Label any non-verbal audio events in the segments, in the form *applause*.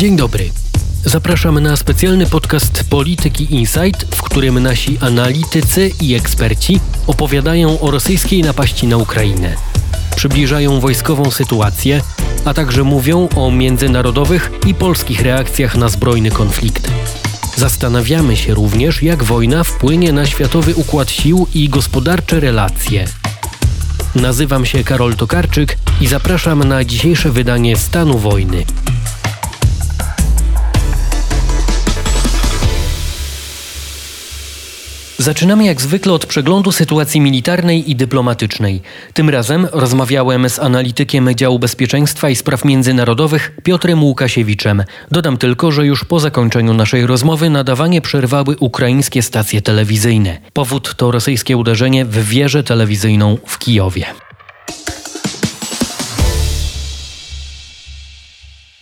Dzień dobry. Zapraszamy na specjalny podcast Polityki Insight, w którym nasi analitycy i eksperci opowiadają o rosyjskiej napaści na Ukrainę. Przybliżają wojskową sytuację, a także mówią o międzynarodowych i polskich reakcjach na zbrojny konflikt. Zastanawiamy się również, jak wojna wpłynie na światowy układ sił i gospodarcze relacje. Nazywam się Karol Tokarczyk i zapraszam na dzisiejsze wydanie Stanu Wojny. Zaczynamy jak zwykle od przeglądu sytuacji militarnej i dyplomatycznej. Tym razem rozmawiałem z analitykiem działu bezpieczeństwa i spraw międzynarodowych Piotrem Łukasiewiczem. Dodam tylko, że już po zakończeniu naszej rozmowy nadawanie przerwały ukraińskie stacje telewizyjne. Powód to rosyjskie uderzenie w wieżę telewizyjną w Kijowie.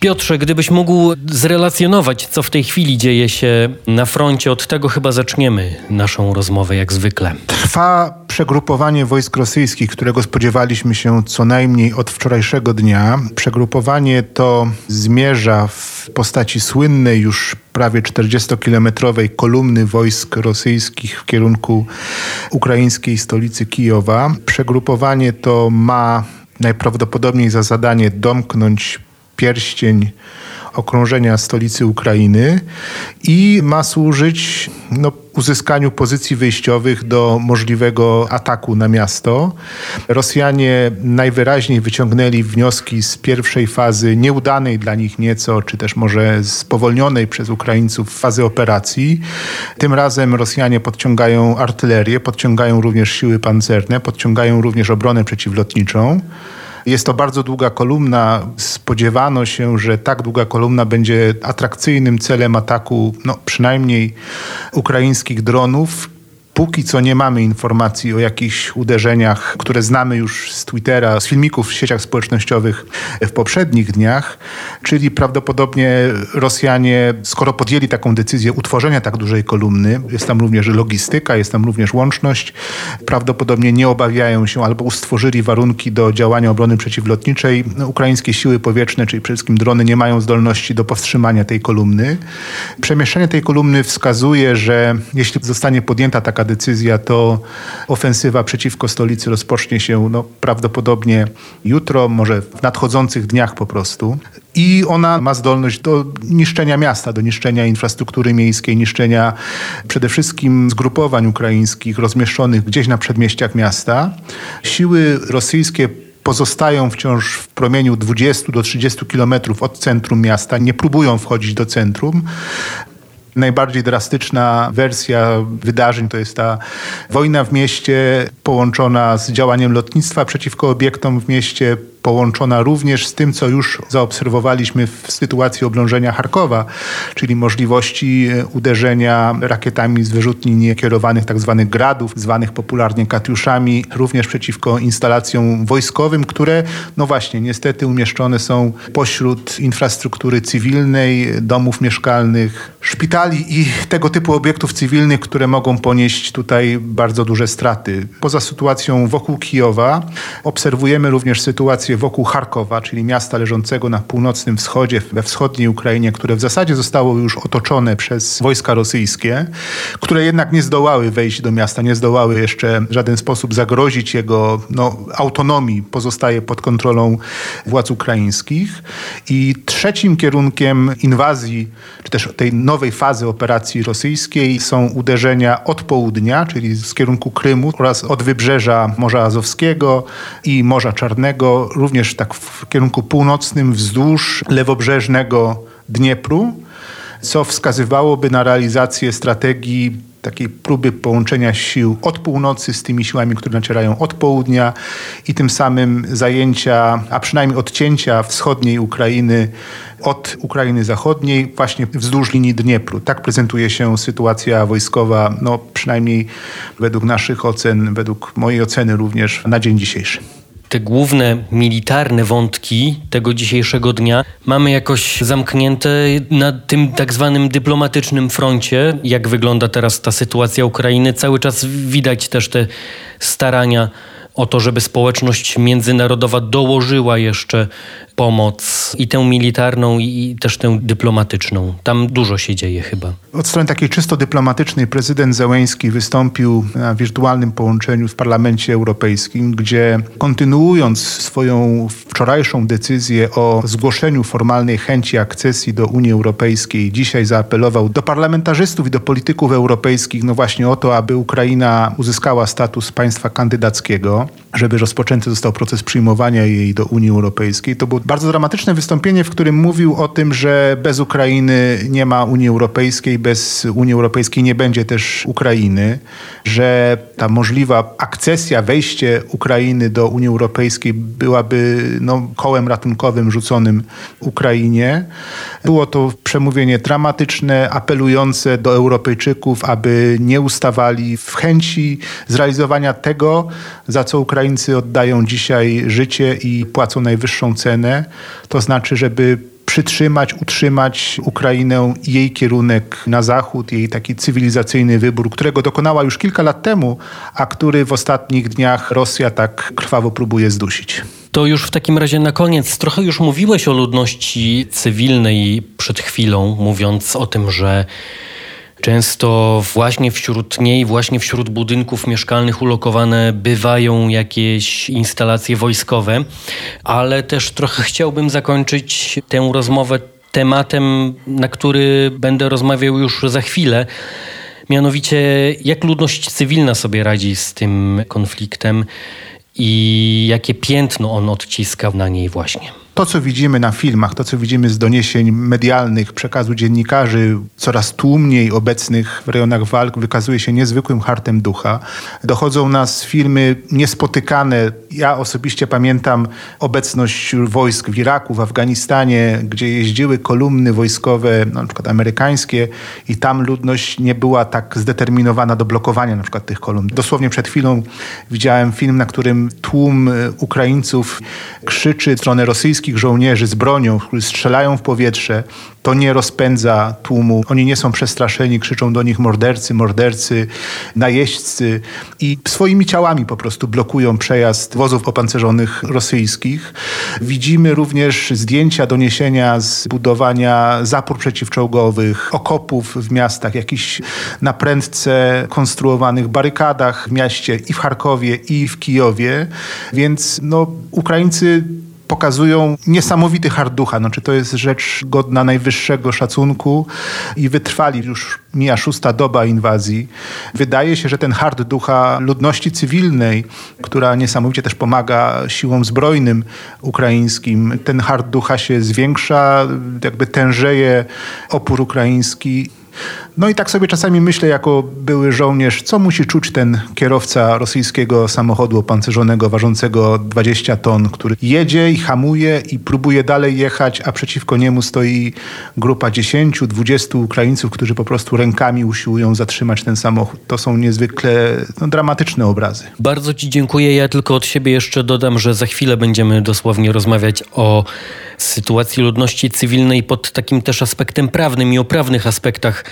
Piotrze, gdybyś mógł zrelacjonować, co w tej chwili dzieje się na froncie, od tego chyba zaczniemy naszą rozmowę, jak zwykle. Trwa przegrupowanie wojsk rosyjskich, którego spodziewaliśmy się co najmniej od wczorajszego dnia. Przegrupowanie to zmierza w postaci słynnej już prawie 40-kilometrowej kolumny wojsk rosyjskich w kierunku ukraińskiej stolicy Kijowa. Przegrupowanie to ma najprawdopodobniej za zadanie domknąć pierścień okrążenia stolicy Ukrainy i ma służyć no, uzyskaniu pozycji wyjściowych do możliwego ataku na miasto. Rosjanie najwyraźniej wyciągnęli wnioski z pierwszej fazy, nieudanej dla nich nieco, czy też może spowolnionej przez Ukraińców fazy operacji. Tym razem Rosjanie podciągają artylerię, podciągają również siły pancerne, podciągają również obronę przeciwlotniczą. Jest to bardzo długa kolumna. Spodziewano się, że tak długa kolumna będzie atrakcyjnym celem ataku, no, przynajmniej ukraińskich dronów. Póki co nie mamy informacji o jakichś uderzeniach, które znamy już z Twittera, z filmików w sieciach społecznościowych w poprzednich dniach, czyli prawdopodobnie Rosjanie, skoro podjęli taką decyzję utworzenia tak dużej kolumny, jest tam również logistyka, jest tam również łączność, prawdopodobnie nie obawiają się albo ustworzyli warunki do działania obrony przeciwlotniczej. Ukraińskie siły powietrzne, czyli przede wszystkim drony, nie mają zdolności do powstrzymania tej kolumny. Przemieszczenie tej kolumny wskazuje, że jeśli zostanie podjęta taka decyzja, to ofensywa przeciwko stolicy rozpocznie się no, prawdopodobnie jutro, może w nadchodzących dniach po prostu. I ona ma zdolność do niszczenia miasta, do niszczenia infrastruktury miejskiej, niszczenia przede wszystkim zgrupowań ukraińskich rozmieszczonych gdzieś na przedmieściach miasta. Siły rosyjskie pozostają wciąż w promieniu 20 do 30 kilometrów od centrum miasta, nie próbują wchodzić do centrum. Najbardziej drastyczna wersja wydarzeń to jest ta wojna w mieście połączona z działaniem lotnictwa przeciwko obiektom w mieście, połączona również z tym, co już zaobserwowaliśmy w sytuacji oblążenia Charkowa, czyli możliwości e, uderzenia rakietami z wyrzutni niekierowanych. Tak gradów, zwanych popularnie katiuszami, również przeciwko instalacjom wojskowym, które, no właśnie, niestety umieszczone są pośród infrastruktury cywilnej, domów mieszkalnych, szpitali i tego typu obiektów cywilnych, które mogą ponieść tutaj bardzo duże straty. Poza sytuacją wokół Kijowa obserwujemy również sytuację wokół Charkowa, czyli miasta leżącego na północnym wschodzie, we wschodniej Ukrainie, które w zasadzie zostało już otoczone przez wojska rosyjskie, które jednak nie zdołały wejść do miasta, nie zdołały jeszcze w żaden sposób zagrozić jego no, autonomii, pozostaje pod kontrolą władz ukraińskich. I trzecim kierunkiem inwazji, czy też tej nowej fazy operacji rosyjskiej są uderzenia od południa, czyli z kierunku Krymu oraz od wybrzeża Morza Azowskiego i Morza Czarnego, również tak w kierunku północnym wzdłuż lewobrzeżnego Dniepru, co wskazywałoby na realizację strategii takiej próby połączenia sił od północy z tymi siłami, które nacierają od południa i tym samym zajęcia, a przynajmniej odcięcia wschodniej Ukrainy od Ukrainy Zachodniej właśnie wzdłuż linii Dniepru. Tak prezentuje się sytuacja wojskowa, no przynajmniej według naszych ocen, według mojej oceny również na dzień dzisiejszy te główne militarne wątki tego dzisiejszego dnia mamy jakoś zamknięte na tym tak zwanym dyplomatycznym froncie. Jak wygląda teraz ta sytuacja Ukrainy? Cały czas widać też te starania o to, żeby społeczność międzynarodowa dołożyła jeszcze pomoc i tę militarną, i też tę dyplomatyczną. Tam dużo się dzieje chyba. Od strony takiej czysto dyplomatycznej prezydent Zełęński wystąpił na wirtualnym połączeniu w Parlamencie Europejskim, gdzie kontynuując swoją wczorajszą decyzję o zgłoszeniu formalnej chęci akcesji do Unii Europejskiej, dzisiaj zaapelował do parlamentarzystów i do polityków europejskich, no właśnie o to, aby Ukraina uzyskała status państwa kandydackiego, żeby rozpoczęty został proces przyjmowania jej do Unii Europejskiej. To było bardzo dramatyczne wystąpienie, w którym mówił o tym, że bez Ukrainy nie ma Unii Europejskiej, bez Unii Europejskiej nie będzie też Ukrainy, że ta możliwa akcesja, wejście Ukrainy do Unii Europejskiej byłaby no, kołem ratunkowym rzuconym Ukrainie. Było to przemówienie dramatyczne, apelujące do Europejczyków, aby nie ustawali w chęci zrealizowania tego, za co Ukraińcy oddają dzisiaj życie i płacą najwyższą cenę. To znaczy, żeby przytrzymać, utrzymać Ukrainę i jej kierunek na zachód, jej taki cywilizacyjny wybór, którego dokonała już kilka lat temu, a który w ostatnich dniach Rosja tak krwawo próbuje zdusić. To już w takim razie na koniec. Trochę już mówiłeś o ludności cywilnej przed chwilą, mówiąc o tym, że Często właśnie wśród niej, właśnie wśród budynków mieszkalnych ulokowane bywają jakieś instalacje wojskowe, ale też trochę chciałbym zakończyć tę rozmowę tematem, na który będę rozmawiał już za chwilę. Mianowicie, jak ludność cywilna sobie radzi z tym konfliktem i jakie piętno on odciska na niej właśnie to, co widzimy na filmach, to, co widzimy z doniesień medialnych, przekazu dziennikarzy, coraz tłumniej obecnych w rejonach walk, wykazuje się niezwykłym hartem ducha. Dochodzą nas filmy niespotykane. Ja osobiście pamiętam obecność wojsk w Iraku, w Afganistanie, gdzie jeździły kolumny wojskowe, na przykład amerykańskie, i tam ludność nie była tak zdeterminowana do blokowania na przykład tych kolumn. Dosłownie przed chwilą widziałem film, na którym tłum Ukraińców krzyczy w stronę rosyjską, rosyjskich żołnierzy z bronią, którzy strzelają w powietrze, to nie rozpędza tłumu. Oni nie są przestraszeni, krzyczą do nich mordercy, mordercy, najeźdźcy i swoimi ciałami po prostu blokują przejazd wozów opancerzonych rosyjskich. Widzimy również zdjęcia, doniesienia z budowania zapór przeciwczołgowych, okopów w miastach, jakichś na prędce konstruowanych barykadach w mieście i w Charkowie, i w Kijowie. Więc no, Ukraińcy pokazują niesamowity hard ducha. Znaczy, to jest rzecz godna najwyższego szacunku i wytrwali już mija szósta doba inwazji. Wydaje się, że ten hard ducha ludności cywilnej, która niesamowicie też pomaga siłom zbrojnym ukraińskim, ten hard ducha się zwiększa, jakby tężeje opór ukraiński no i tak sobie czasami myślę, jako były żołnierz, co musi czuć ten kierowca rosyjskiego samochodu opancerzonego ważącego 20 ton, który jedzie i hamuje i próbuje dalej jechać, a przeciwko niemu stoi grupa 10-20 Ukraińców, którzy po prostu rękami usiłują zatrzymać ten samochód. To są niezwykle no, dramatyczne obrazy. Bardzo Ci dziękuję. Ja tylko od siebie jeszcze dodam, że za chwilę będziemy dosłownie rozmawiać o sytuacji ludności cywilnej pod takim też aspektem prawnym i o prawnych aspektach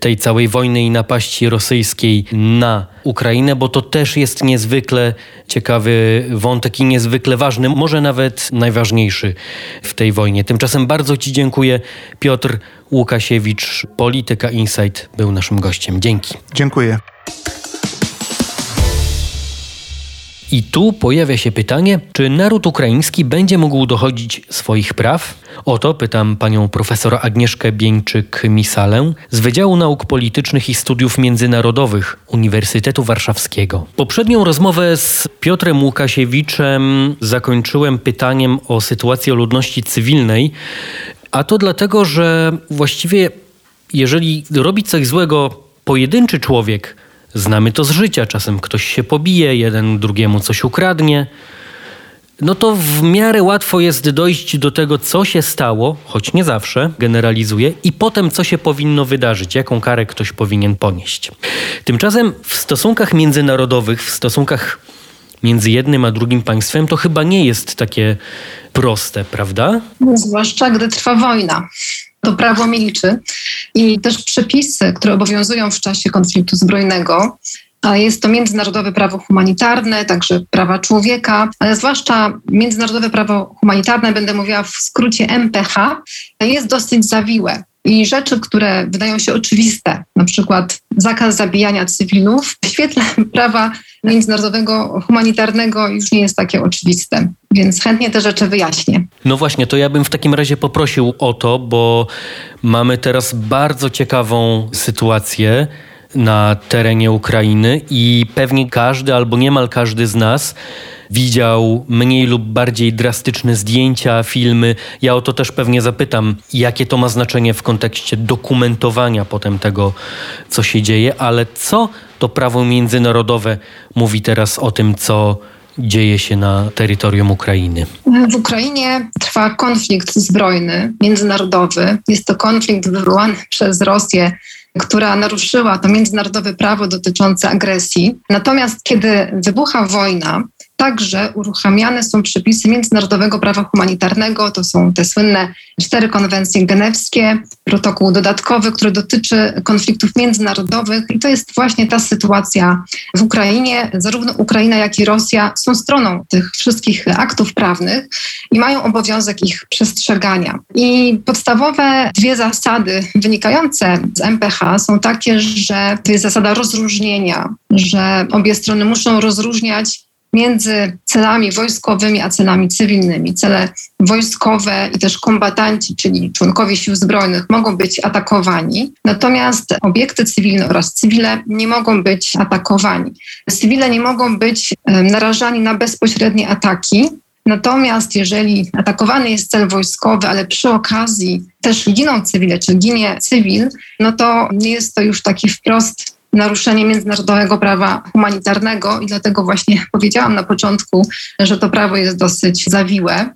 tej całej wojny i napaści rosyjskiej na Ukrainę, bo to też jest niezwykle ciekawy wątek i niezwykle ważny, może nawet najważniejszy w tej wojnie. Tymczasem bardzo Ci dziękuję. Piotr Łukasiewicz, Polityka Insight, był naszym gościem. Dzięki. Dziękuję. I tu pojawia się pytanie, czy naród ukraiński będzie mógł dochodzić swoich praw? O to pytam panią profesor Agnieszkę Bieńczyk-Misalę z Wydziału Nauk Politycznych i Studiów Międzynarodowych Uniwersytetu Warszawskiego. Poprzednią rozmowę z Piotrem Łukasiewiczem zakończyłem pytaniem o sytuację ludności cywilnej, a to dlatego, że właściwie jeżeli robi coś złego pojedynczy człowiek, Znamy to z życia. Czasem ktoś się pobije, jeden drugiemu coś ukradnie. No to w miarę łatwo jest dojść do tego, co się stało, choć nie zawsze, generalizuję, i potem co się powinno wydarzyć, jaką karę ktoś powinien ponieść. Tymczasem w stosunkach międzynarodowych, w stosunkach między jednym a drugim państwem, to chyba nie jest takie proste, prawda? Zwłaszcza gdy trwa wojna to prawo milczy i też przepisy, które obowiązują w czasie konfliktu zbrojnego, jest to międzynarodowe prawo humanitarne, także prawa człowieka, ale zwłaszcza międzynarodowe prawo humanitarne, będę mówiła w skrócie MPH, jest dosyć zawiłe. I rzeczy, które wydają się oczywiste, na przykład zakaz zabijania cywilów, w świetle *laughs* prawa międzynarodowego humanitarnego już nie jest takie oczywiste. Więc chętnie te rzeczy wyjaśnię. No właśnie, to ja bym w takim razie poprosił o to, bo mamy teraz bardzo ciekawą sytuację na terenie Ukrainy i pewnie każdy albo niemal każdy z nas widział mniej lub bardziej drastyczne zdjęcia, filmy. Ja o to też pewnie zapytam, jakie to ma znaczenie w kontekście dokumentowania potem tego, co się dzieje, ale co to prawo międzynarodowe mówi teraz o tym, co dzieje się na terytorium Ukrainy? W Ukrainie trwa konflikt zbrojny, międzynarodowy. Jest to konflikt wywołany przez Rosję która naruszyła to międzynarodowe prawo dotyczące agresji. Natomiast kiedy wybucha wojna, Także uruchamiane są przepisy międzynarodowego prawa humanitarnego. To są te słynne cztery konwencje genewskie, protokół dodatkowy, który dotyczy konfliktów międzynarodowych. I to jest właśnie ta sytuacja w Ukrainie. Zarówno Ukraina, jak i Rosja są stroną tych wszystkich aktów prawnych i mają obowiązek ich przestrzegania. I podstawowe dwie zasady wynikające z MPH są takie, że to jest zasada rozróżnienia, że obie strony muszą rozróżniać między celami wojskowymi a celami cywilnymi. Cele wojskowe i też kombatanci, czyli członkowie sił zbrojnych, mogą być atakowani, natomiast obiekty cywilne oraz cywile nie mogą być atakowani. Cywile nie mogą być narażani na bezpośrednie ataki, Natomiast jeżeli atakowany jest cel wojskowy, ale przy okazji też giną cywile, czy ginie cywil, no to nie jest to już taki wprost naruszenie międzynarodowego prawa humanitarnego i dlatego właśnie powiedziałam na początku, że to prawo jest dosyć zawiłe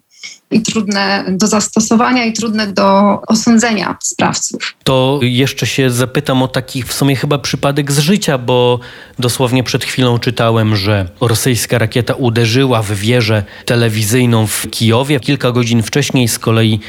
i trudne do zastosowania i trudne do osądzenia sprawców. To jeszcze się zapytam o taki w sumie chyba przypadek z życia, bo dosłownie przed chwilą czytałem, że rosyjska rakieta uderzyła w wieżę telewizyjną w Kijowie. Kilka godzin wcześniej z kolei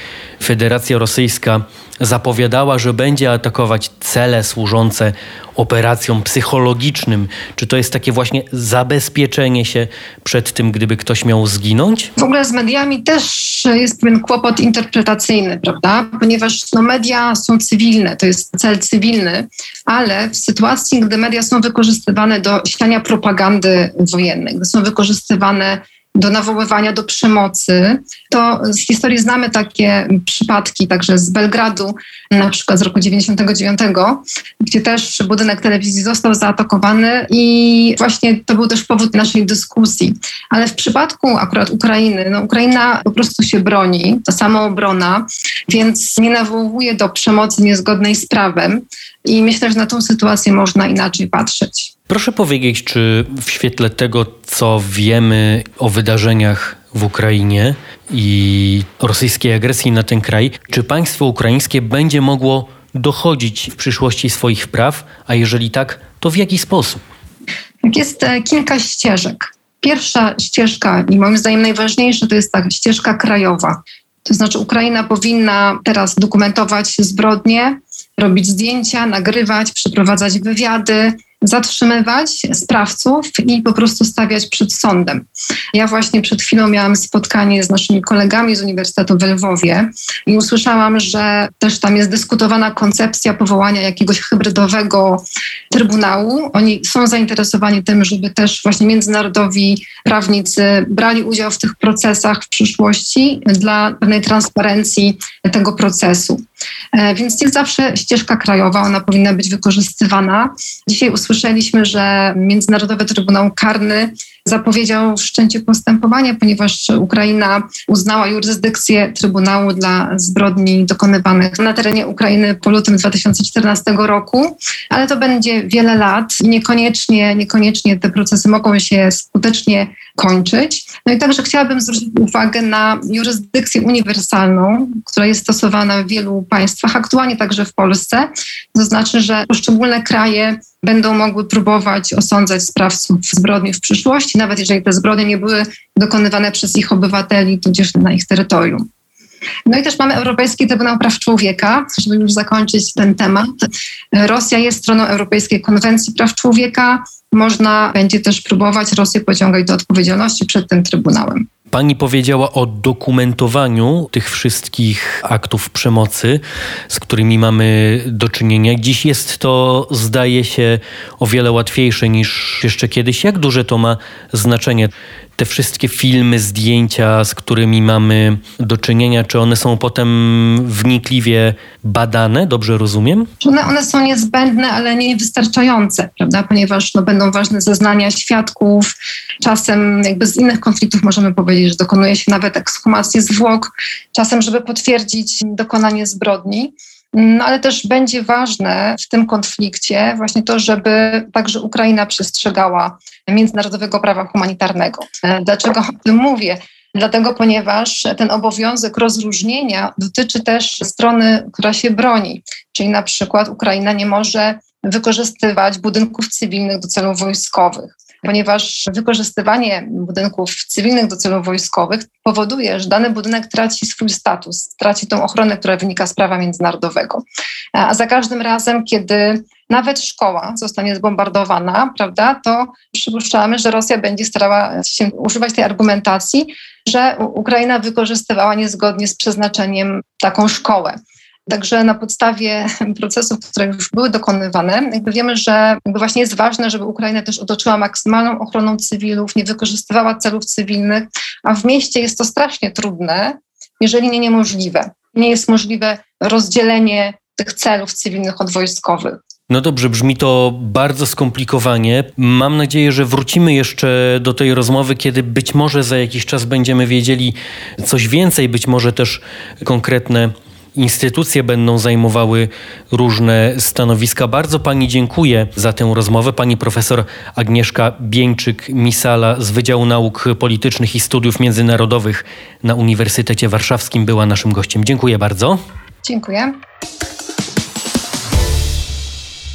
Federacja Rosyjska zapowiadała, że będzie atakować cele służące operacjom psychologicznym. Czy to jest takie właśnie zabezpieczenie się przed tym, gdyby ktoś miał zginąć? W ogóle z mediami też jest pewien kłopot interpretacyjny, prawda? Ponieważ no, media są cywilne, to jest cel cywilny, ale w sytuacji, gdy media są wykorzystywane do siania propagandy wojennej, gdy są wykorzystywane do nawoływania do przemocy, to z historii znamy takie przypadki, także z Belgradu, na przykład z roku 99, gdzie też budynek telewizji został zaatakowany i właśnie to był też powód naszej dyskusji. Ale w przypadku akurat Ukrainy, no Ukraina po prostu się broni, to samoobrona, więc nie nawołuje do przemocy niezgodnej z prawem i myślę, że na tą sytuację można inaczej patrzeć. Proszę powiedzieć, czy w świetle tego, co wiemy o wydarzeniach w Ukrainie i rosyjskiej agresji na ten kraj, czy państwo ukraińskie będzie mogło dochodzić w przyszłości swoich praw, a jeżeli tak, to w jaki sposób? Jest e, kilka ścieżek. Pierwsza ścieżka i moim zdaniem najważniejsza to jest ta ścieżka krajowa. To znaczy Ukraina powinna teraz dokumentować zbrodnie, robić zdjęcia, nagrywać, przeprowadzać wywiady, zatrzymywać sprawców i po prostu stawiać przed sądem. Ja właśnie przed chwilą miałam spotkanie z naszymi kolegami z Uniwersytetu w Lwowie i usłyszałam, że też tam jest dyskutowana koncepcja powołania jakiegoś hybrydowego trybunału. Oni są zainteresowani tym, żeby też właśnie międzynarodowi prawnicy brali udział w tych procesach w przyszłości dla pewnej transparencji tego procesu. E, więc jest zawsze ścieżka krajowa, ona powinna być wykorzystywana. Dzisiaj usłyszeliśmy, że Międzynarodowy Trybunał Karny zapowiedział wszczęcie postępowania, ponieważ Ukraina uznała jurysdykcję Trybunału dla zbrodni dokonywanych na terenie Ukrainy po lutym 2014 roku, ale to będzie wiele lat i niekoniecznie, niekoniecznie te procesy mogą się skutecznie kończyć. No i także chciałabym zwrócić uwagę na jurysdykcję uniwersalną, która jest stosowana w wielu państwach, aktualnie także w Polsce. To znaczy, że poszczególne kraje będą mogły próbować osądzać sprawców zbrodni w przyszłości, nawet jeżeli te zbrodnie nie były dokonywane przez ich obywateli, tudzież na ich terytorium. No i też mamy Europejski Trybunał Praw Człowieka, żeby już zakończyć ten temat. Rosja jest stroną Europejskiej Konwencji Praw Człowieka. Można będzie też próbować Rosję pociągać do odpowiedzialności przed tym Trybunałem. Pani powiedziała o dokumentowaniu tych wszystkich aktów przemocy, z którymi mamy do czynienia. Dziś jest to, zdaje się, o wiele łatwiejsze niż jeszcze kiedyś. Jak duże to ma znaczenie? Te wszystkie filmy, zdjęcia, z którymi mamy do czynienia, czy one są potem wnikliwie badane, dobrze rozumiem? One, one są niezbędne, ale nie wystarczające, prawda? ponieważ no, będą ważne zeznania świadków. Czasem jakby z innych konfliktów możemy powiedzieć, że dokonuje się nawet ekshumacji zwłok, czasem, żeby potwierdzić dokonanie zbrodni. No ale też będzie ważne w tym konflikcie właśnie to, żeby także Ukraina przestrzegała międzynarodowego prawa humanitarnego. Dlaczego o tym mówię? Dlatego, ponieważ ten obowiązek rozróżnienia dotyczy też strony, która się broni. Czyli na przykład Ukraina nie może wykorzystywać budynków cywilnych do celów wojskowych ponieważ wykorzystywanie budynków cywilnych do celów wojskowych powoduje, że dany budynek traci swój status, traci tą ochronę, która wynika z prawa międzynarodowego. A za każdym razem, kiedy nawet szkoła zostanie zbombardowana, prawda, to przypuszczamy, że Rosja będzie starała się używać tej argumentacji, że Ukraina wykorzystywała niezgodnie z przeznaczeniem taką szkołę. Także na podstawie *laughs* procesów, które już były dokonywane, jakby wiemy, że właśnie jest ważne, żeby Ukraina też otoczyła maksymalną ochroną cywilów, nie wykorzystywała celów cywilnych, a w mieście jest to strasznie trudne, jeżeli nie niemożliwe. Nie jest możliwe rozdzielenie tych celów cywilnych od wojskowych. No dobrze, brzmi to bardzo skomplikowanie. Mam nadzieję, że wrócimy jeszcze do tej rozmowy, kiedy być może za jakiś czas będziemy wiedzieli coś więcej, być może też konkretne instytucje będą zajmowały różne stanowiska. Bardzo Pani dziękuję za tę rozmowę. Pani profesor Agnieszka Bieńczyk-Misala z Wydziału Nauk Politycznych i Studiów Międzynarodowych na Uniwersytecie Warszawskim była naszym gościem. Dziękuję bardzo. Dziękuję.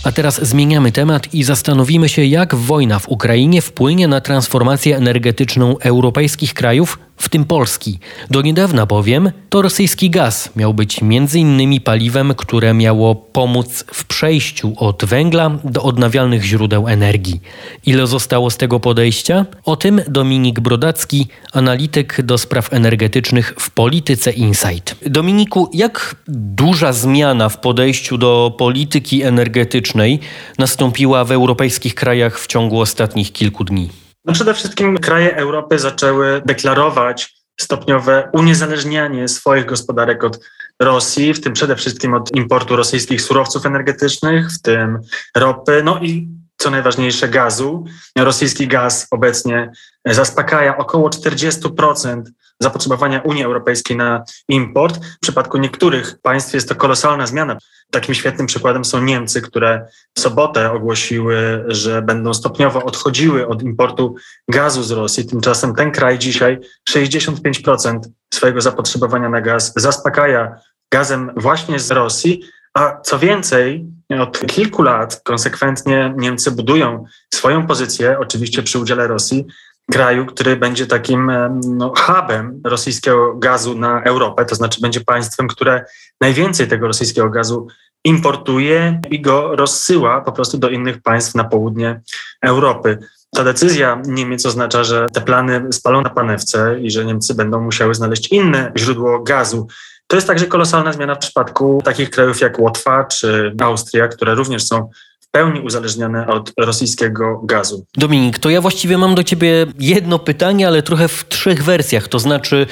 A teraz zmieniamy temat i zastanowimy się, jak wojna w Ukrainie wpłynie na transformację energetyczną europejskich krajów w tym Polski. Do niedawna bowiem to rosyjski gaz miał być między innymi paliwem, które miało pomóc w przejściu od węgla do odnawialnych źródeł energii. Ile zostało z tego podejścia? O tym Dominik Brodacki, analityk do spraw energetycznych w Polityce Insight. Dominiku, jak duża zmiana w podejściu do polityki energetycznej nastąpiła w europejskich krajach w ciągu ostatnich kilku dni? No przede wszystkim kraje Europy zaczęły deklarować stopniowe uniezależnianie swoich gospodarek od Rosji, w tym przede wszystkim od importu rosyjskich surowców energetycznych, w tym ropy, no i co najważniejsze gazu. Rosyjski gaz obecnie zaspokaja około 40% zapotrzebowania Unii Europejskiej na import. W przypadku niektórych państw jest to kolosalna zmiana. Takim świetnym przykładem są Niemcy, które w sobotę ogłosiły, że będą stopniowo odchodziły od importu gazu z Rosji. Tymczasem ten kraj dzisiaj 65% swojego zapotrzebowania na gaz zaspokaja gazem właśnie z Rosji. A co więcej, od kilku lat konsekwentnie Niemcy budują swoją pozycję, oczywiście przy udziale Rosji, kraju, który będzie takim no, hubem rosyjskiego gazu na Europę, to znaczy będzie państwem, które najwięcej tego rosyjskiego gazu importuje i go rozsyła po prostu do innych państw na południe Europy. Ta decyzja Niemiec oznacza, że te plany spalą na panewce i że Niemcy będą musiały znaleźć inne źródło gazu. To jest także kolosalna zmiana w przypadku takich krajów jak Łotwa czy Austria, które również są pełni uzależnione od rosyjskiego gazu. Dominik, to ja właściwie mam do ciebie jedno pytanie, ale trochę w trzech wersjach. To znaczy,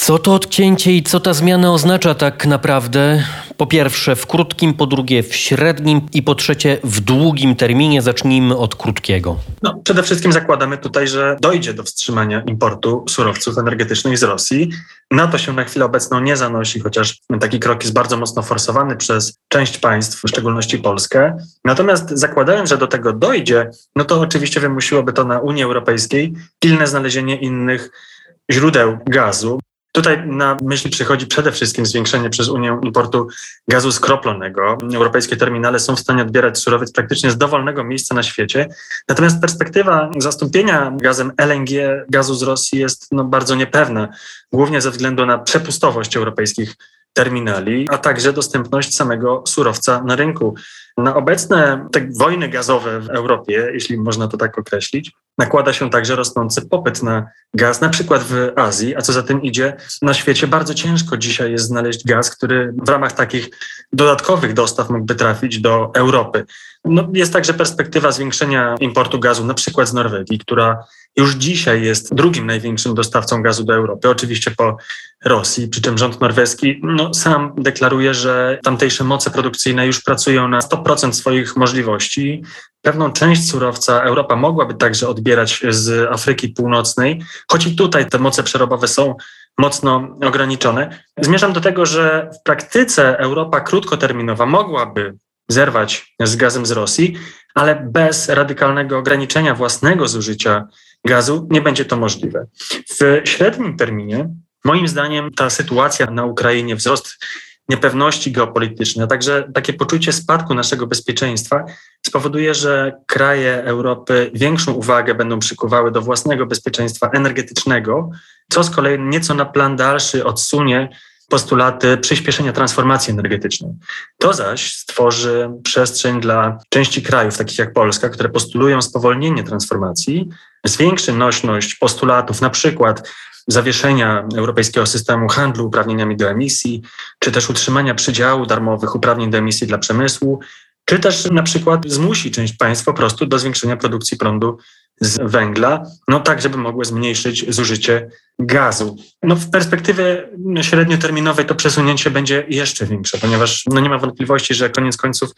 co to odcięcie i co ta zmiana oznacza tak naprawdę? Po pierwsze w krótkim, po drugie w średnim i po trzecie w długim terminie. Zacznijmy od krótkiego. No, przede wszystkim zakładamy tutaj, że dojdzie do wstrzymania importu surowców energetycznych z Rosji. Na to się na chwilę obecną nie zanosi, chociaż taki krok jest bardzo mocno forsowany przez część państw, w szczególności Polskę. Natomiast zakładając, że do tego dojdzie, no to oczywiście wymusiłoby to na Unii Europejskiej pilne znalezienie innych źródeł gazu. Tutaj na myśl przychodzi przede wszystkim zwiększenie przez Unię importu gazu skroplonego. Europejskie terminale są w stanie odbierać surowiec praktycznie z dowolnego miejsca na świecie. Natomiast perspektywa zastąpienia gazem LNG gazu z Rosji jest no, bardzo niepewna, głównie ze względu na przepustowość europejskich terminali, a także dostępność samego surowca na rynku. Na obecne te wojny gazowe w Europie, jeśli można to tak określić, nakłada się także rosnący popyt na gaz, na przykład w Azji, a co za tym idzie, na świecie bardzo ciężko dzisiaj jest znaleźć gaz, który w ramach takich dodatkowych dostaw mógłby trafić do Europy. No, jest także perspektywa zwiększenia importu gazu, na przykład z Norwegii, która już dzisiaj jest drugim największym dostawcą gazu do Europy, oczywiście po Rosji, przy czym rząd norweski no, sam deklaruje, że tamtejsze moce produkcyjne już pracują na 100% swoich możliwości. Pewną część surowca Europa mogłaby także odbierać z Afryki Północnej, choć i tutaj te moce przerobowe są mocno ograniczone. Zmierzam do tego, że w praktyce Europa krótkoterminowa mogłaby zerwać z gazem z Rosji, ale bez radykalnego ograniczenia własnego zużycia gazu nie będzie to możliwe. W średnim terminie, moim zdaniem, ta sytuacja na Ukrainie, wzrost niepewności geopolitycznej, a także takie poczucie spadku naszego bezpieczeństwa spowoduje, że kraje Europy większą uwagę będą przykuwały do własnego bezpieczeństwa energetycznego, co z kolei nieco na plan dalszy odsunie postulaty przyspieszenia transformacji energetycznej. To zaś stworzy przestrzeń dla części krajów, takich jak Polska, które postulują spowolnienie transformacji, zwiększy nośność postulatów, na przykład zawieszenia europejskiego systemu handlu uprawnieniami do emisji, czy też utrzymania przydziału darmowych uprawnień do emisji dla przemysłu, czy też na przykład zmusi część państw po prostu do zwiększenia produkcji prądu z węgla, no tak, żeby mogły zmniejszyć zużycie gazu. No w perspektywie średnioterminowej to przesunięcie będzie jeszcze większe, ponieważ no nie ma wątpliwości, że koniec końców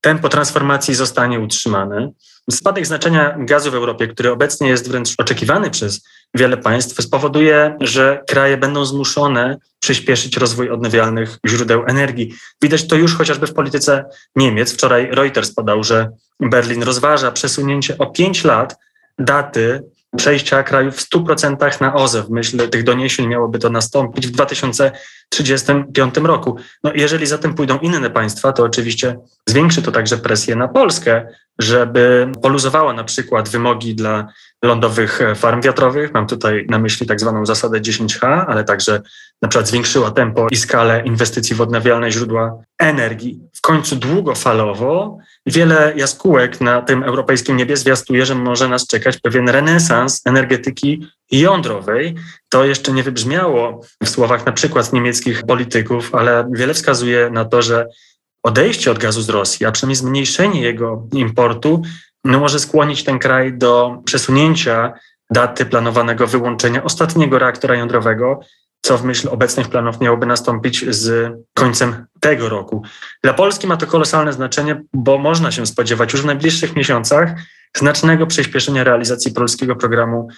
tempo transformacji zostanie utrzymane. Spadek znaczenia gazu w Europie, który obecnie jest wręcz oczekiwany przez wiele państw, spowoduje, że kraje będą zmuszone przyspieszyć rozwój odnawialnych źródeł energii. Widać to już chociażby w polityce Niemiec. Wczoraj Reuters podał, że Berlin rozważa przesunięcie o pięć lat daty przejścia kraju w 100% na OZE. W myśl tych doniesień miałoby to nastąpić w 2035 roku. No, jeżeli za tym pójdą inne państwa, to oczywiście zwiększy to także presję na Polskę, żeby poluzowała na przykład wymogi dla lądowych farm wiatrowych. Mam tutaj na myśli tak zwaną zasadę 10H, ale także na przykład zwiększyła tempo i skalę inwestycji w odnawialne źródła energii. W końcu długofalowo wiele jaskółek na tym europejskim niebie zwiastuje, że może nas czekać pewien renesans energetyki jądrowej. To jeszcze nie wybrzmiało w słowach na przykład niemieckich polityków, ale wiele wskazuje na to, że odejście od gazu z Rosji, a przynajmniej zmniejszenie jego importu, no może skłonić ten kraj do przesunięcia daty planowanego wyłączenia ostatniego reaktora jądrowego, co w myśl obecnych planów miałoby nastąpić z końcem tego roku. Dla Polski ma to kolosalne znaczenie, bo można się spodziewać już w najbliższych miesiącach znacznego przyspieszenia realizacji polskiego programu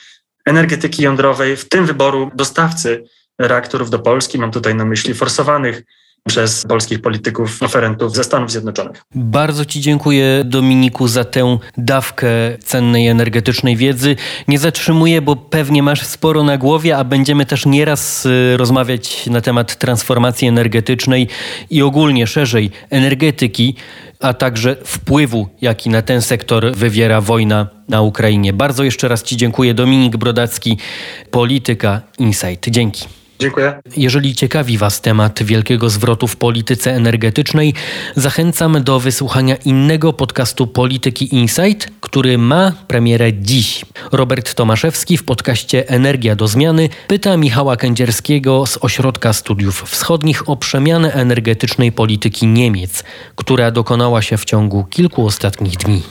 energetyki jądrowej, w tym wyboru dostawcy reaktorów do Polski. Mam tutaj na myśli forsowanych przez polskich polityków, oferentów ze Stanów Zjednoczonych. Bardzo Ci dziękuję, Dominiku, za tę dawkę cennej energetycznej wiedzy. Nie zatrzymuję, bo pewnie masz sporo na głowie, a będziemy też nieraz y, rozmawiać na temat transformacji energetycznej i ogólnie szerzej energetyki, a także wpływu, jaki na ten sektor wywiera wojna na Ukrainie. Bardzo jeszcze raz Ci dziękuję. Dominik Brodacki, Polityka Insight. Dzięki. Dziękuję. Jeżeli ciekawi Was temat wielkiego zwrotu w polityce energetycznej, zachęcam do wysłuchania innego podcastu Polityki Insight, który ma premierę dziś. Robert Tomaszewski w podcaście Energia do zmiany pyta Michała Kędzierskiego z Ośrodka Studiów Wschodnich o przemianę energetycznej polityki Niemiec, która dokonała się w ciągu kilku ostatnich dni.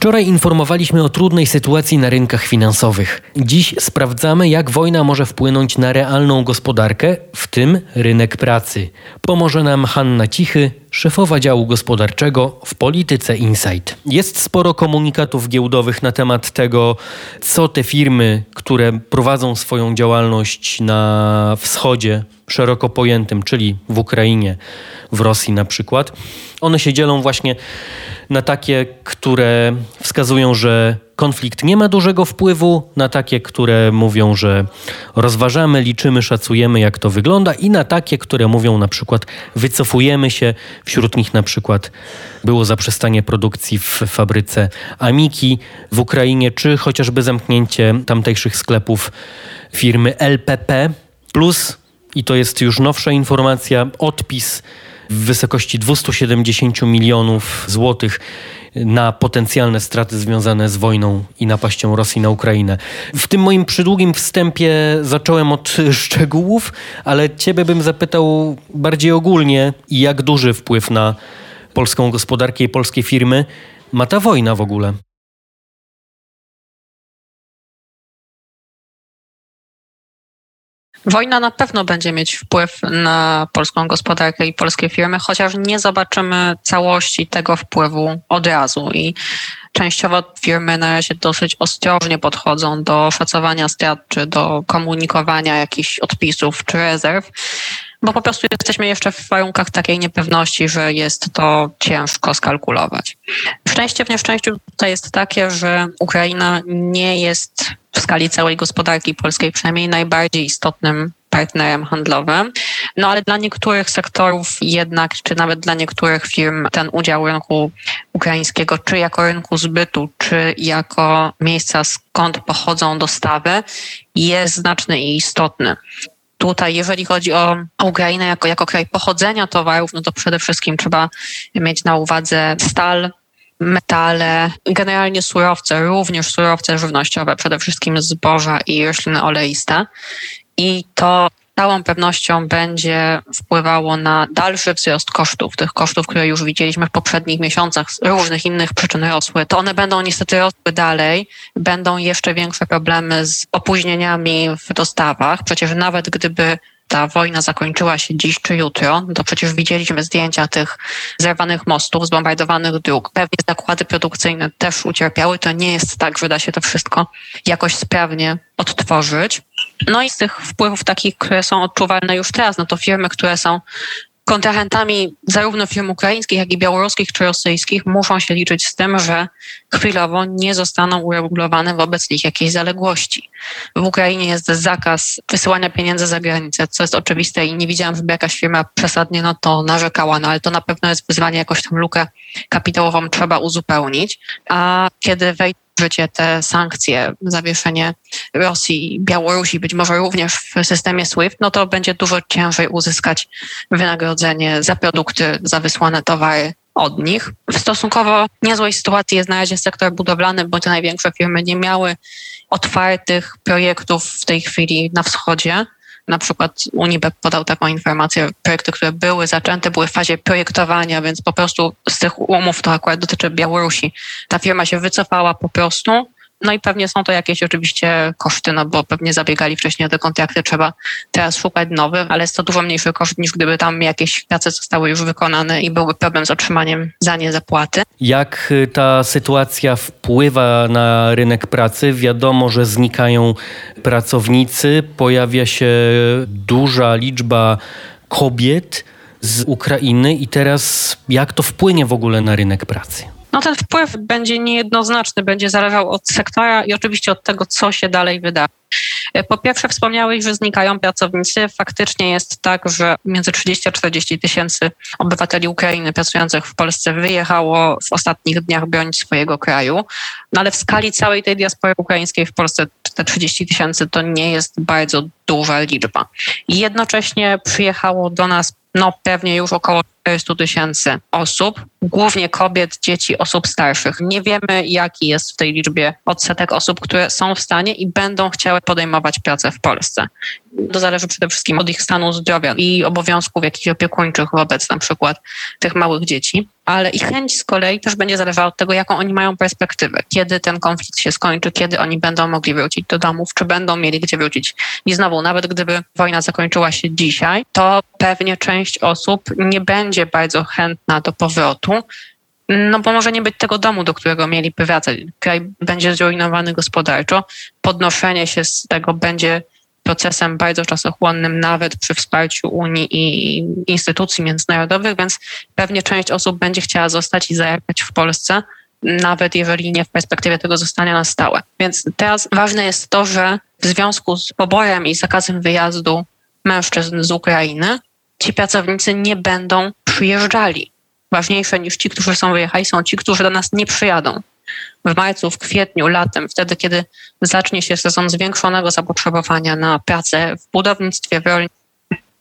Wczoraj informowaliśmy o trudnej sytuacji na rynkach finansowych. Dziś sprawdzamy, jak wojna może wpłynąć na realną gospodarkę, w tym rynek pracy. Pomoże nam Hanna Cichy, szefowa działu gospodarczego w Polityce Insight. Jest sporo komunikatów giełdowych na temat tego, co te firmy, które prowadzą swoją działalność na wschodzie, szeroko pojętym, czyli w Ukrainie, w Rosji na przykład, one się dzielą właśnie na takie, które wskazują, że konflikt nie ma dużego wpływu, na takie, które mówią, że rozważamy, liczymy, szacujemy, jak to wygląda, i na takie, które mówią na przykład wycofujemy się. Wśród nich na przykład było zaprzestanie produkcji w fabryce Amiki w Ukrainie, czy chociażby zamknięcie tamtejszych sklepów firmy LPP, plus, i to jest już nowsza informacja, odpis w wysokości 270 milionów złotych na potencjalne straty związane z wojną i napaścią Rosji na Ukrainę. W tym moim przydługim wstępie zacząłem od *laughs* szczegółów, ale ciebie bym zapytał bardziej ogólnie, jak duży wpływ na polską gospodarkę i polskie firmy ma ta wojna w ogóle. Wojna na pewno będzie mieć wpływ na polską gospodarkę i polskie firmy, chociaż nie zobaczymy całości tego wpływu od razu. I częściowo firmy na razie dosyć ostrożnie podchodzą do szacowania strat, czy do komunikowania jakichś odpisów czy rezerw bo po prostu jesteśmy jeszcze w warunkach takiej niepewności, że jest to ciężko skalkulować. Szczęście w nieszczęściu tutaj jest takie, że Ukraina nie jest w skali całej gospodarki polskiej przynajmniej najbardziej istotnym partnerem handlowym. No ale dla niektórych sektorów jednak, czy nawet dla niektórych firm ten udział rynku ukraińskiego, czy jako rynku zbytu, czy jako miejsca skąd pochodzą dostawy, jest znaczny i istotny tutaj, jeżeli chodzi o Ukrainę jako, jako kraj pochodzenia towarów, no to przede wszystkim trzeba mieć na uwadze stal, metale, generalnie surowce, również surowce żywnościowe, przede wszystkim zboża i rośliny oleiste. I to całą pewnością będzie wpływało na dalszy wzrost kosztów, tych kosztów, które już widzieliśmy w poprzednich miesiącach, z różnych innych przyczyn rosły, to one będą niestety rosły dalej, będą jeszcze większe problemy z opóźnieniami w dostawach. Przecież nawet gdyby ta wojna zakończyła się dziś czy jutro, to przecież widzieliśmy zdjęcia tych zerwanych mostów, zbombardowanych dróg. Pewnie zakłady produkcyjne też ucierpiały. To nie jest tak, że da się to wszystko jakoś sprawnie odtworzyć. No i z tych wpływów takich, które są odczuwalne już teraz, no to firmy, które są kontrahentami zarówno firm ukraińskich, jak i białoruskich czy rosyjskich muszą się liczyć z tym, że chwilowo nie zostaną uregulowane wobec nich jakieś zaległości. W Ukrainie jest zakaz wysyłania pieniędzy za granicę, co jest oczywiste i nie widziałam, żeby jakaś firma przesadnie na to narzekała, no ale to na pewno jest wyzwanie, jakoś tą lukę kapitałową trzeba uzupełnić. A kiedy wejdzie życie te sankcje, zawieszenie Rosji Białorusi, być może również w systemie SWIFT, no to będzie dużo ciężej uzyskać wynagrodzenie za produkty, za wysłane towary od nich. W stosunkowo niezłej sytuacji jest na razie sektor budowlany, bo te największe firmy nie miały otwartych projektów w tej chwili na wschodzie. Na przykład Unibep podał taką informację, projekty, które były zaczęte, były w fazie projektowania, więc po prostu z tych umów, to akurat dotyczy Białorusi, ta firma się wycofała po prostu no i pewnie są to jakieś oczywiście koszty, no bo pewnie zabiegali wcześniej o te kontrakty, trzeba teraz szukać nowych, ale jest to dużo mniejszy koszt niż gdyby tam jakieś prace zostały już wykonane i byłby problem z otrzymaniem za nie zapłaty. Jak y, ta sytuacja wpływa na rynek pracy? Wiadomo, że znikają pracownicy, pojawia się duża liczba kobiet z Ukrainy i teraz jak to wpłynie w ogóle na rynek pracy? No ten wpływ będzie niejednoznaczny, będzie zależał od sektora i oczywiście od tego, co się dalej wyda. Po pierwsze, wspomniałeś, że znikają pracownicy. Faktycznie jest tak, że między 30 a 40 tysięcy obywateli Ukrainy pracujących w Polsce wyjechało w ostatnich dniach bronić swojego kraju. No ale w skali całej tej diaspory ukraińskiej w Polsce te 30 tysięcy to nie jest bardzo duża liczba. Jednocześnie przyjechało do nas no pewnie już około 400 tysięcy osób, głównie kobiet, dzieci, osób starszych. Nie wiemy, jaki jest w tej liczbie odsetek osób, które są w stanie i będą chciały podejmować pracę w Polsce. To zależy przede wszystkim od ich stanu zdrowia i obowiązków jakichś opiekuńczych wobec na przykład tych małych dzieci, ale ich chęć z kolei też będzie zależała od tego, jaką oni mają perspektywę, kiedy ten konflikt się skończy, kiedy oni będą mogli wrócić do domów, czy będą mieli gdzie wrócić. I znowu, nawet gdyby wojna zakończyła się dzisiaj, to pewnie część osób nie będzie bardzo chętna do powrotu, no bo może nie być tego domu, do którego mieliby wracać. Kraj będzie zrujnowany gospodarczo, podnoszenie się z tego będzie procesem bardzo czasochłonnym, nawet przy wsparciu Unii i instytucji międzynarodowych, więc pewnie część osób będzie chciała zostać i zajechać w Polsce, nawet jeżeli nie w perspektywie tego zostania na stałe. Więc teraz ważne jest to, że w związku z poborem i zakazem wyjazdu mężczyzn z Ukrainy, ci pracownicy nie będą przyjeżdżali. Ważniejsze niż ci, którzy są wyjechali, są ci, którzy do nas nie przyjadą. W marcu, w kwietniu, latem, wtedy, kiedy zacznie się sezon zwiększonego zapotrzebowania na pracę w budownictwie, w rolnictwie,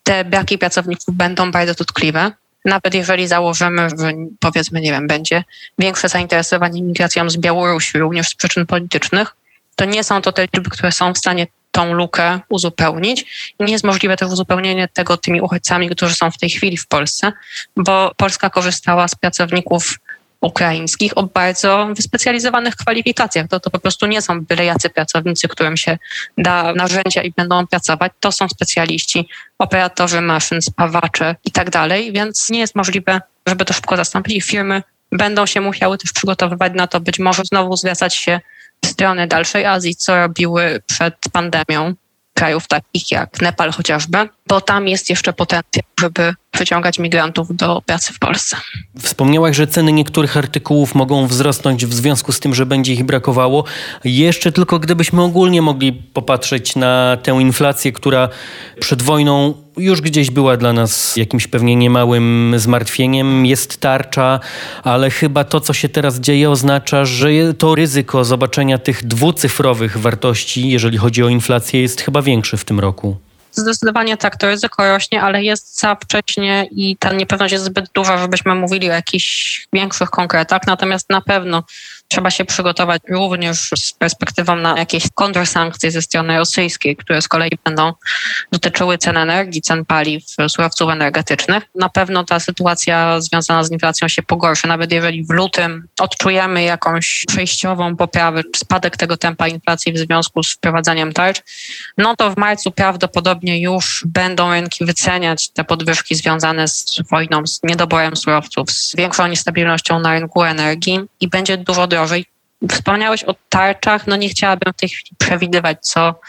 te braki pracowników będą bardzo dotkliwe. Nawet jeżeli założymy, że powiedzmy, nie wiem, będzie większe zainteresowanie migracją z Białorusi, również z przyczyn politycznych, to nie są to te liczby, które są w stanie tą lukę uzupełnić. Nie jest możliwe też uzupełnienie tego tymi uchodźcami, którzy są w tej chwili w Polsce, bo Polska korzystała z pracowników ukraińskich o bardzo wyspecjalizowanych kwalifikacjach. To, to po prostu nie są byle jacy pracownicy, którym się da narzędzia i będą pracować. To są specjaliści, operatorzy maszyn, spawacze i tak dalej, więc nie jest możliwe, żeby to szybko zastąpić firmy będą się musiały też przygotowywać na to, być może znowu zwracać się w stronę dalszej Azji, co robiły przed pandemią krajów takich jak Nepal chociażby, bo tam jest jeszcze potencjał, żeby przyciągać migrantów do pracy w Polsce. Wspomniałaś, że ceny niektórych artykułów mogą wzrosnąć w związku z tym, że będzie ich brakowało. Jeszcze tylko gdybyśmy ogólnie mogli popatrzeć na tę inflację, która przed wojną już gdzieś była dla nas jakimś pewnie niemałym zmartwieniem. Jest tarcza, ale chyba to, co się teraz dzieje, oznacza, że to ryzyko zobaczenia tych dwucyfrowych wartości, jeżeli chodzi o inflację, jest chyba większe w tym roku. Zdecydowanie tak, to ryzyko rośnie, ale jest za wcześnie i ta niepewność jest zbyt duża, żebyśmy mówili o jakichś większych konkretach. Natomiast na pewno trzeba się przygotować również z perspektywą na jakieś kontrsankcje ze strony rosyjskiej, które z kolei będą dotyczyły cen energii, cen paliw, surowców energetycznych. Na pewno ta sytuacja związana z inflacją się pogorszy, nawet jeżeli w lutym odczujemy jakąś przejściową poprawę, spadek tego tempa inflacji w związku z wprowadzaniem tarcz, no to w marcu prawdopodobnie już będą rynki wyceniać te podwyżki związane z wojną, z niedoborem surowców, z większą niestabilnością na rynku energii i będzie dużo drożej drożej. Wspomniałeś o tarczach, no nie chciałabym w tej chwili przewidywać, co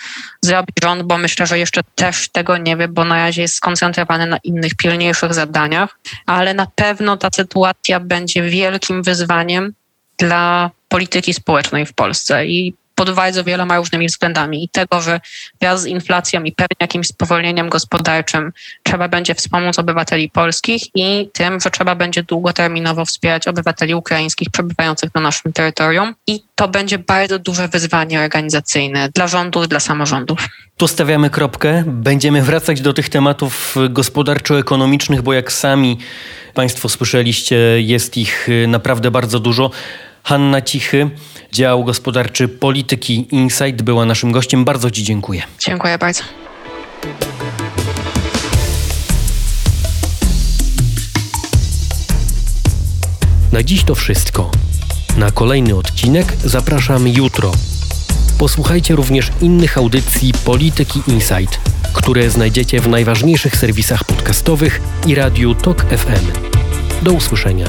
zrobi rząd, bo myślę, że jeszcze też tego nie wie, bo na razie jest skoncentrowany na innych, pilniejszych zadaniach, ale na pewno ta sytuacja będzie wielkim wyzwaniem dla polityki społecznej w Polsce i pod bardzo wieloma różnymi względami i tego, że wraz z inflacją i pewnie jakimś spowolnieniem gospodarczym trzeba będzie wspomóc obywateli polskich i tym, że trzeba będzie długoterminowo wspierać obywateli ukraińskich przebywających na naszym terytorium i to będzie bardzo duże wyzwanie organizacyjne dla rządu i dla samorządów. Tu stawiamy kropkę. Będziemy wracać do tych tematów gospodarczo-ekonomicznych, bo jak sami Państwo słyszeliście, jest ich naprawdę bardzo dużo. Hanna Cichy, dział gospodarczy Polityki Insight była naszym gościem. Bardzo Ci dziękuję. Dziękuję bardzo. Na dziś to wszystko. Na kolejny odcinek zapraszam jutro. Posłuchajcie również innych audycji Polityki Insight, które znajdziecie w najważniejszych serwisach podcastowych i radiu Tok FM. Do usłyszenia.